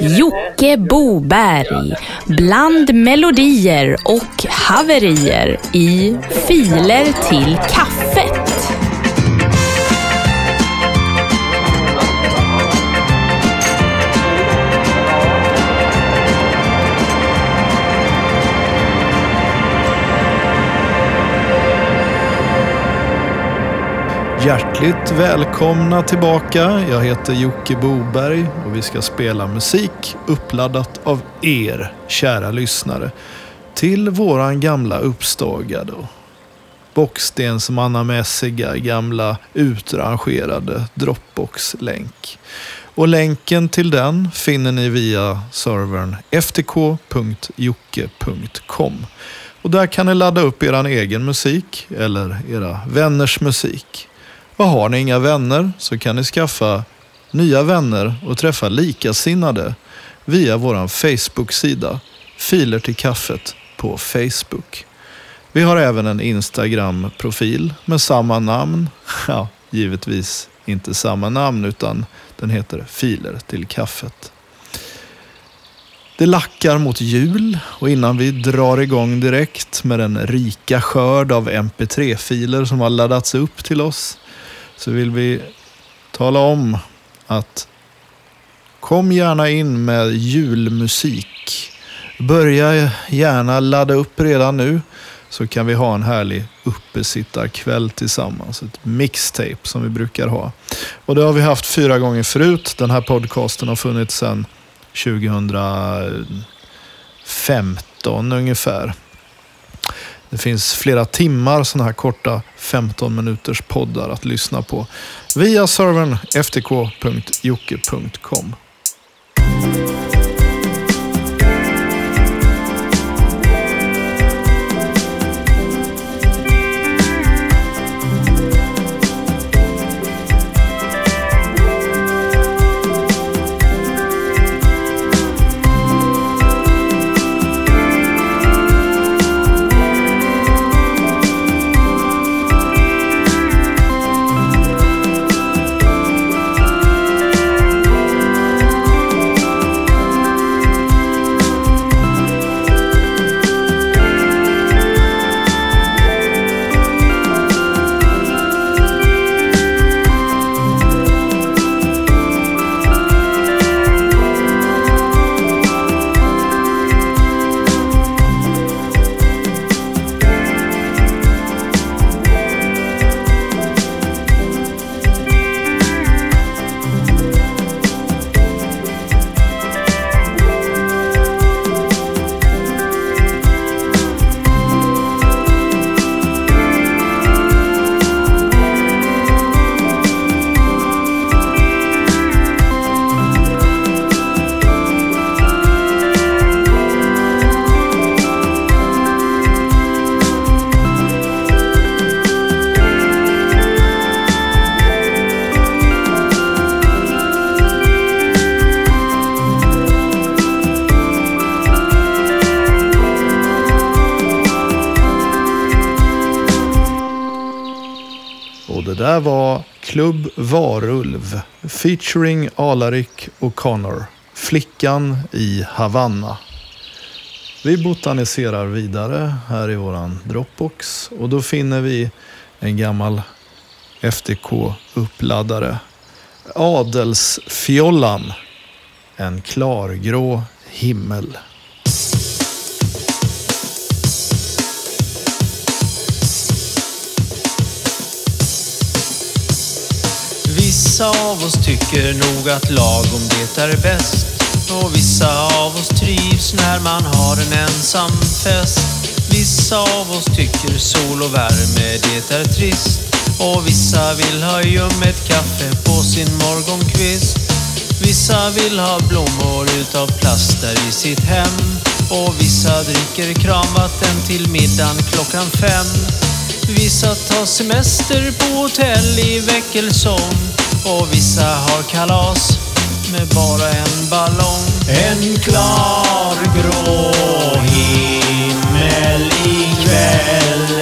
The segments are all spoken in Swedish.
Jocke Boberg. Bland melodier och haverier i Filer till kaffet. Hjärtligt välkomna tillbaka. Jag heter Jocke Boberg och vi ska spela musik uppladdat av er, kära lyssnare, till våran gamla uppstagade och bockstensmannamässiga gamla utrangerade Dropbox-länk. Och länken till den finner ni via servern ftk.jocke.com. Och där kan ni ladda upp er egen musik eller era vänners musik. Och har ni inga vänner så kan ni skaffa nya vänner och träffa likasinnade via vår Facebook-sida Filer till kaffet på Facebook. Vi har även en Instagram-profil med samma namn. Ja, givetvis inte samma namn utan den heter Filer till kaffet. Det lackar mot jul och innan vi drar igång direkt med den rika skörd av mp3-filer som har laddats upp till oss så vill vi tala om att kom gärna in med julmusik. Börja gärna ladda upp redan nu så kan vi ha en härlig uppesittarkväll tillsammans. Ett mixtape som vi brukar ha. Och det har vi haft fyra gånger förut. Den här podcasten har funnits sedan 2015 ungefär. Det finns flera timmar sådana här korta 15 minuters poddar att lyssna på via servern ftk.jocke.com. Varulv featuring Alarik och Connor. Flickan i Havanna. Vi botaniserar vidare här i våran Dropbox och då finner vi en gammal FTK-uppladdare. Adelsfjollan. En klargrå himmel. Vissa av oss tycker nog att lagom det är bäst. Och vissa av oss trivs när man har en ensam fest. Vissa av oss tycker sol och värme det är trist. Och vissa vill ha ljummet kaffe på sin morgonkvist. Vissa vill ha blommor utav plast där i sitt hem. Och vissa dricker kranvatten till middagen klockan fem. Vissa tar semester på hotell i Väckelsång och vissa har kalas med bara en ballong. En klar grå himmel ikväll.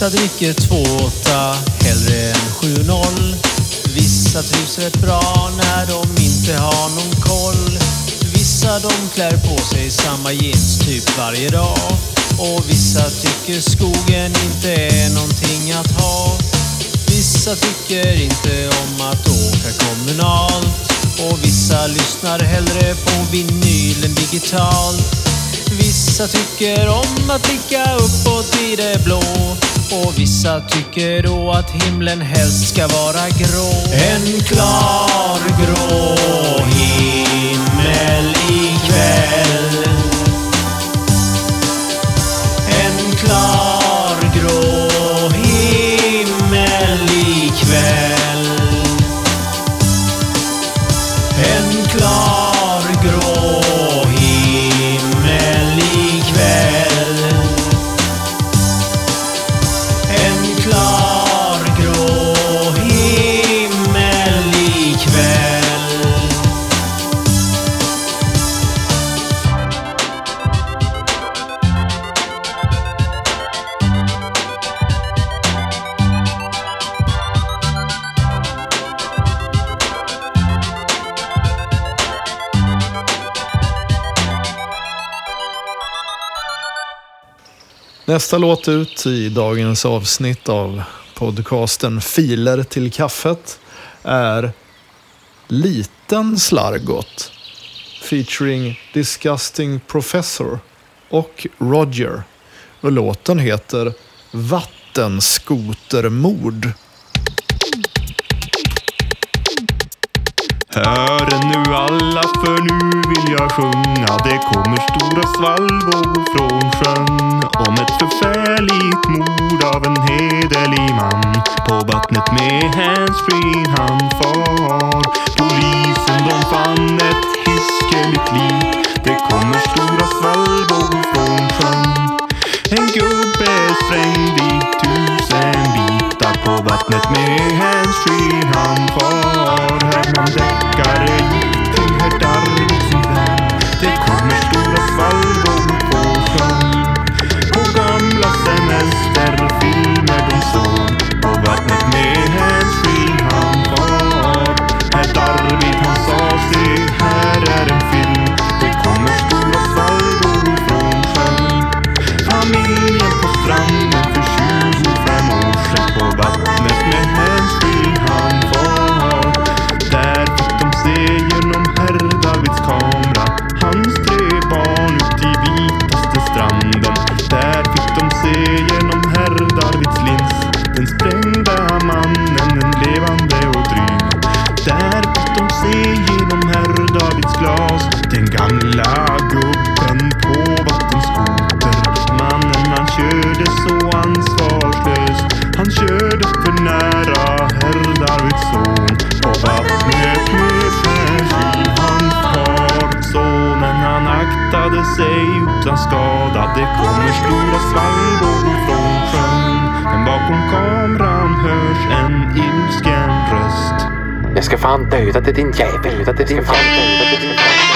Vissa dricker 2-8 hellre än 7-0. Vissa trivs rätt bra när de inte har någon koll. Vissa de klär på sig samma jeans typ varje dag. Och vissa tycker skogen inte är någonting att ha. Vissa tycker inte om att åka kommunalt. Och vissa lyssnar hellre på vinyl än digitalt. Vissa tycker om att blicka uppåt i det blå. Och vissa tycker då att himlen helst ska vara grå. En klar grå himmel Nästa låt ut i dagens avsnitt av podcasten Filer till kaffet är Liten Slargot featuring Disgusting Professor och Roger. Och låten heter Vattenskotermord. Hör nu alla för nu vill jag sjunga. Det kommer stora svallvågor från sjön. Om ett förfärligt mord av en hederlig man. På vattnet med handsfree han far. Polisen de fann ett hiskeligt lik Det kommer stora svallvågor från sjön. En gubbe sprängd i på vattnet med handsfree han far Herman Deckare gick Ja, Det kommer stora svallvågor från sjön Men bakom kameran hörs en ilsken röst Jag ska fan döda dig din jävel. Jag ska fan döda dig din jävel.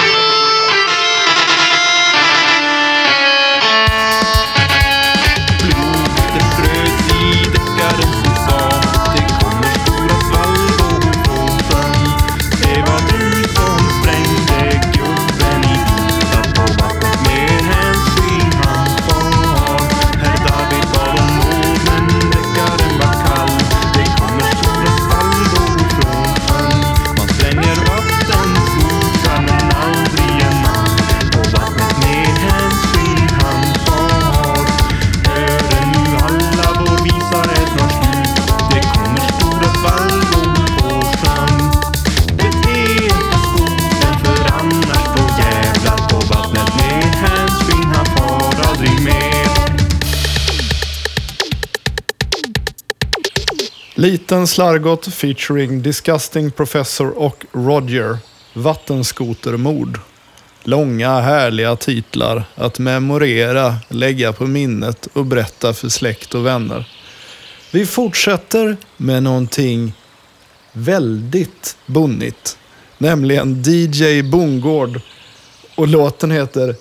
Liten Slargot featuring Disgusting Professor och Roger. Vattenskotermord. Långa härliga titlar att memorera, lägga på minnet och berätta för släkt och vänner. Vi fortsätter med någonting väldigt bonnigt. Nämligen DJ Bongård och låten heter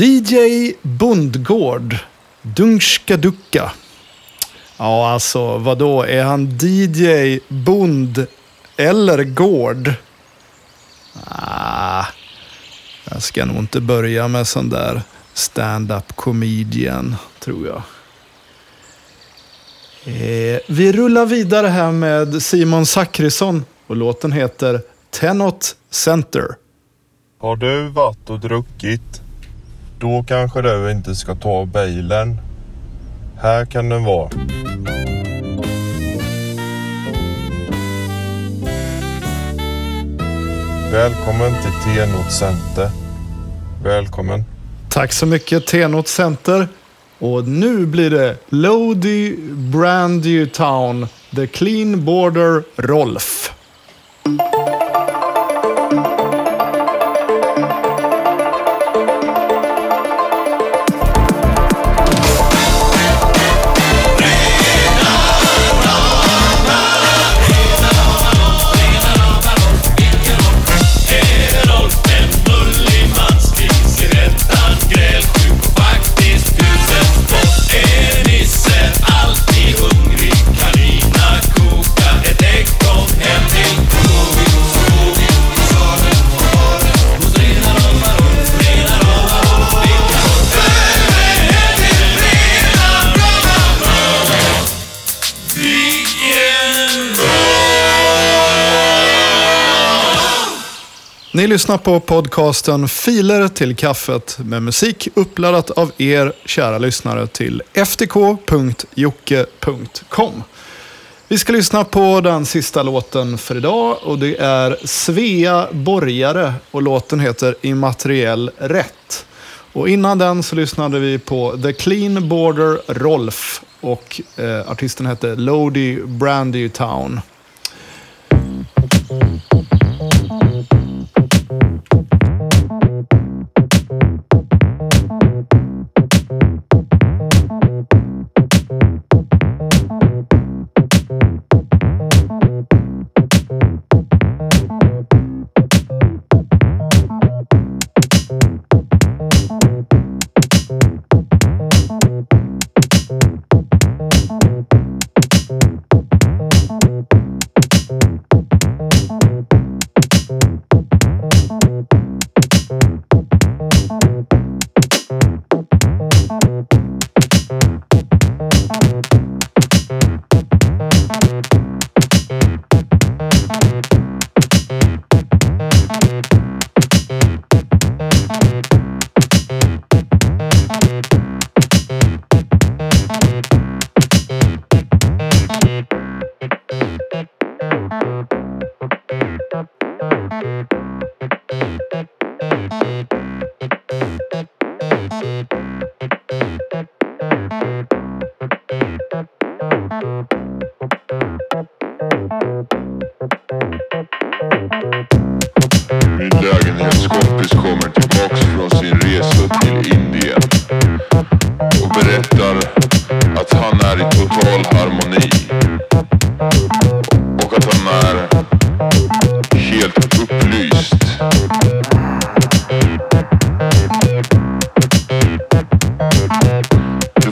DJ Bondgård. Dunska Ducka. Ja, alltså vadå? Är han DJ Bond eller Gård? Ah, jag ska nog inte börja med sån där stand-up comedian, tror jag. Eh, vi rullar vidare här med Simon Zackrisson och låten heter Tenot Center. Har du varit och druckit? Då kanske du inte ska ta bilen. Här kan den vara. Välkommen till Tenot Center. Välkommen. Tack så mycket Tenot Center. Och nu blir det Lodi Brandy Town, The Clean Border Rolf. Lyssnar på podcasten Filer till kaffet med musik uppladdat av er kära lyssnare till ftk.jocke.com. Vi ska lyssna på den sista låten för idag och det är Svea Borgare och låten heter Immateriell rätt. Och innan den så lyssnade vi på The Clean Border Rolf och eh, artisten hette Lodi Brandy Town.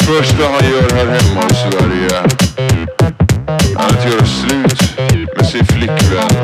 Första han gör här hemma i Sverige. Är att göra slut med sin flickvän.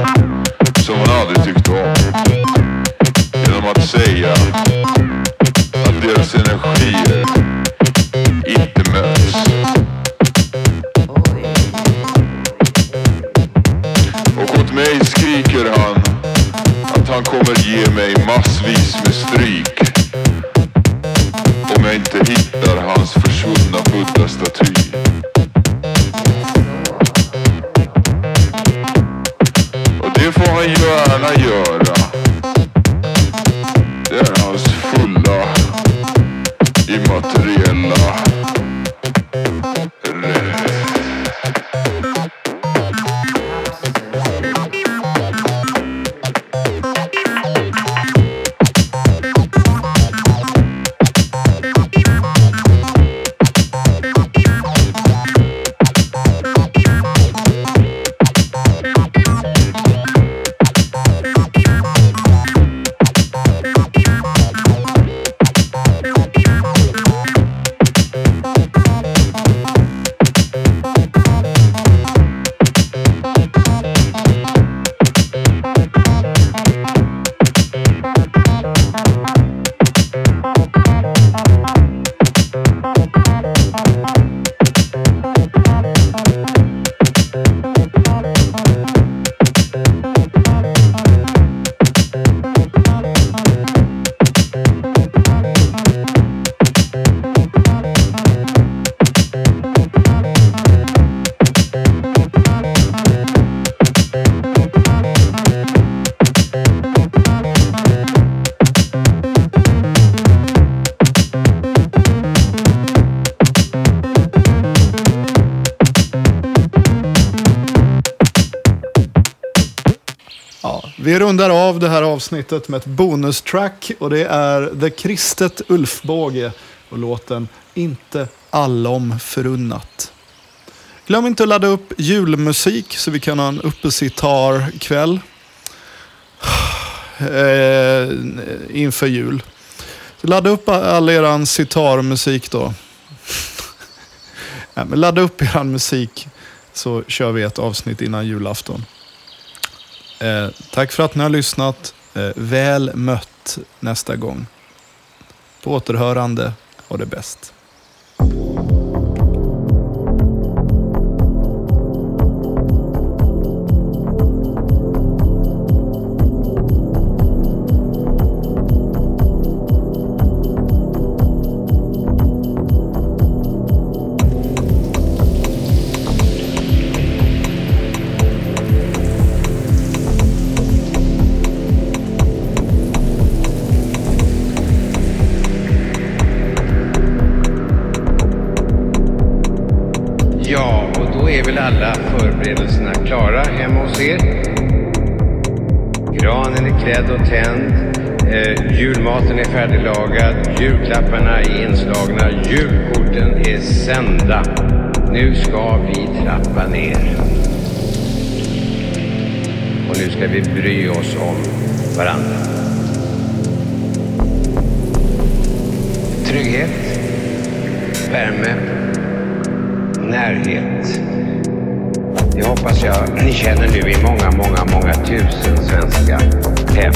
Vi rundar av det här avsnittet med ett bonustrack och det är The Kristet Ulfbåge och låten Inte allom förunnat. Glöm inte att ladda upp julmusik så vi kan ha en uppesittarkväll eh, inför jul. Så ladda upp all eran sitarmusik då. Nej, men ladda upp eran musik så kör vi ett avsnitt innan julafton. Eh, tack för att ni har lyssnat. Eh, väl mött nästa gång. På återhörande. Ha det bäst. Då är väl alla förberedelserna klara hemma hos er? Granen är klädd och tänd. Eh, julmaten är färdiglagad. Julklapparna är inslagna. Julkorten är sända. Nu ska vi trappa ner. Och nu ska vi bry oss om varandra. Trygghet, värme, närhet. Det hoppas jag ni känner nu i många, många, många tusen svenska hem.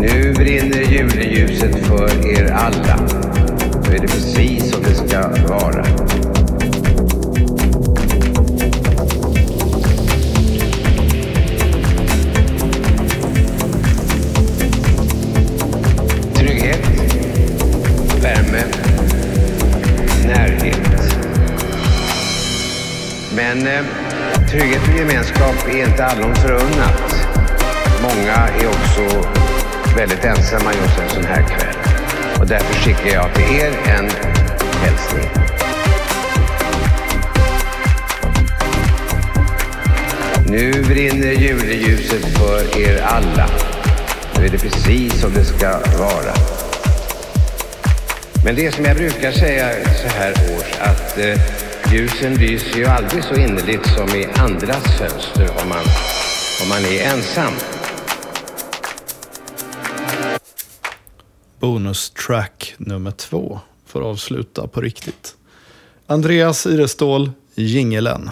Nu brinner juleljuset för er alla. Nu är det precis som det ska vara. Men eh, trygghet och gemenskap är inte allom förunnat. Många är också väldigt ensamma just en sån här kväll. Och därför skickar jag till er en hälsning. Nu brinner juleljuset för er alla. Nu är det precis som det ska vara. Men det är som jag brukar säga så här års att eh, ljusen lyser ju aldrig så innerligt som i andras fönster om man, om man är ensam. Bonustrack nummer två får avsluta på riktigt. Andreas Irestål, Jingelen.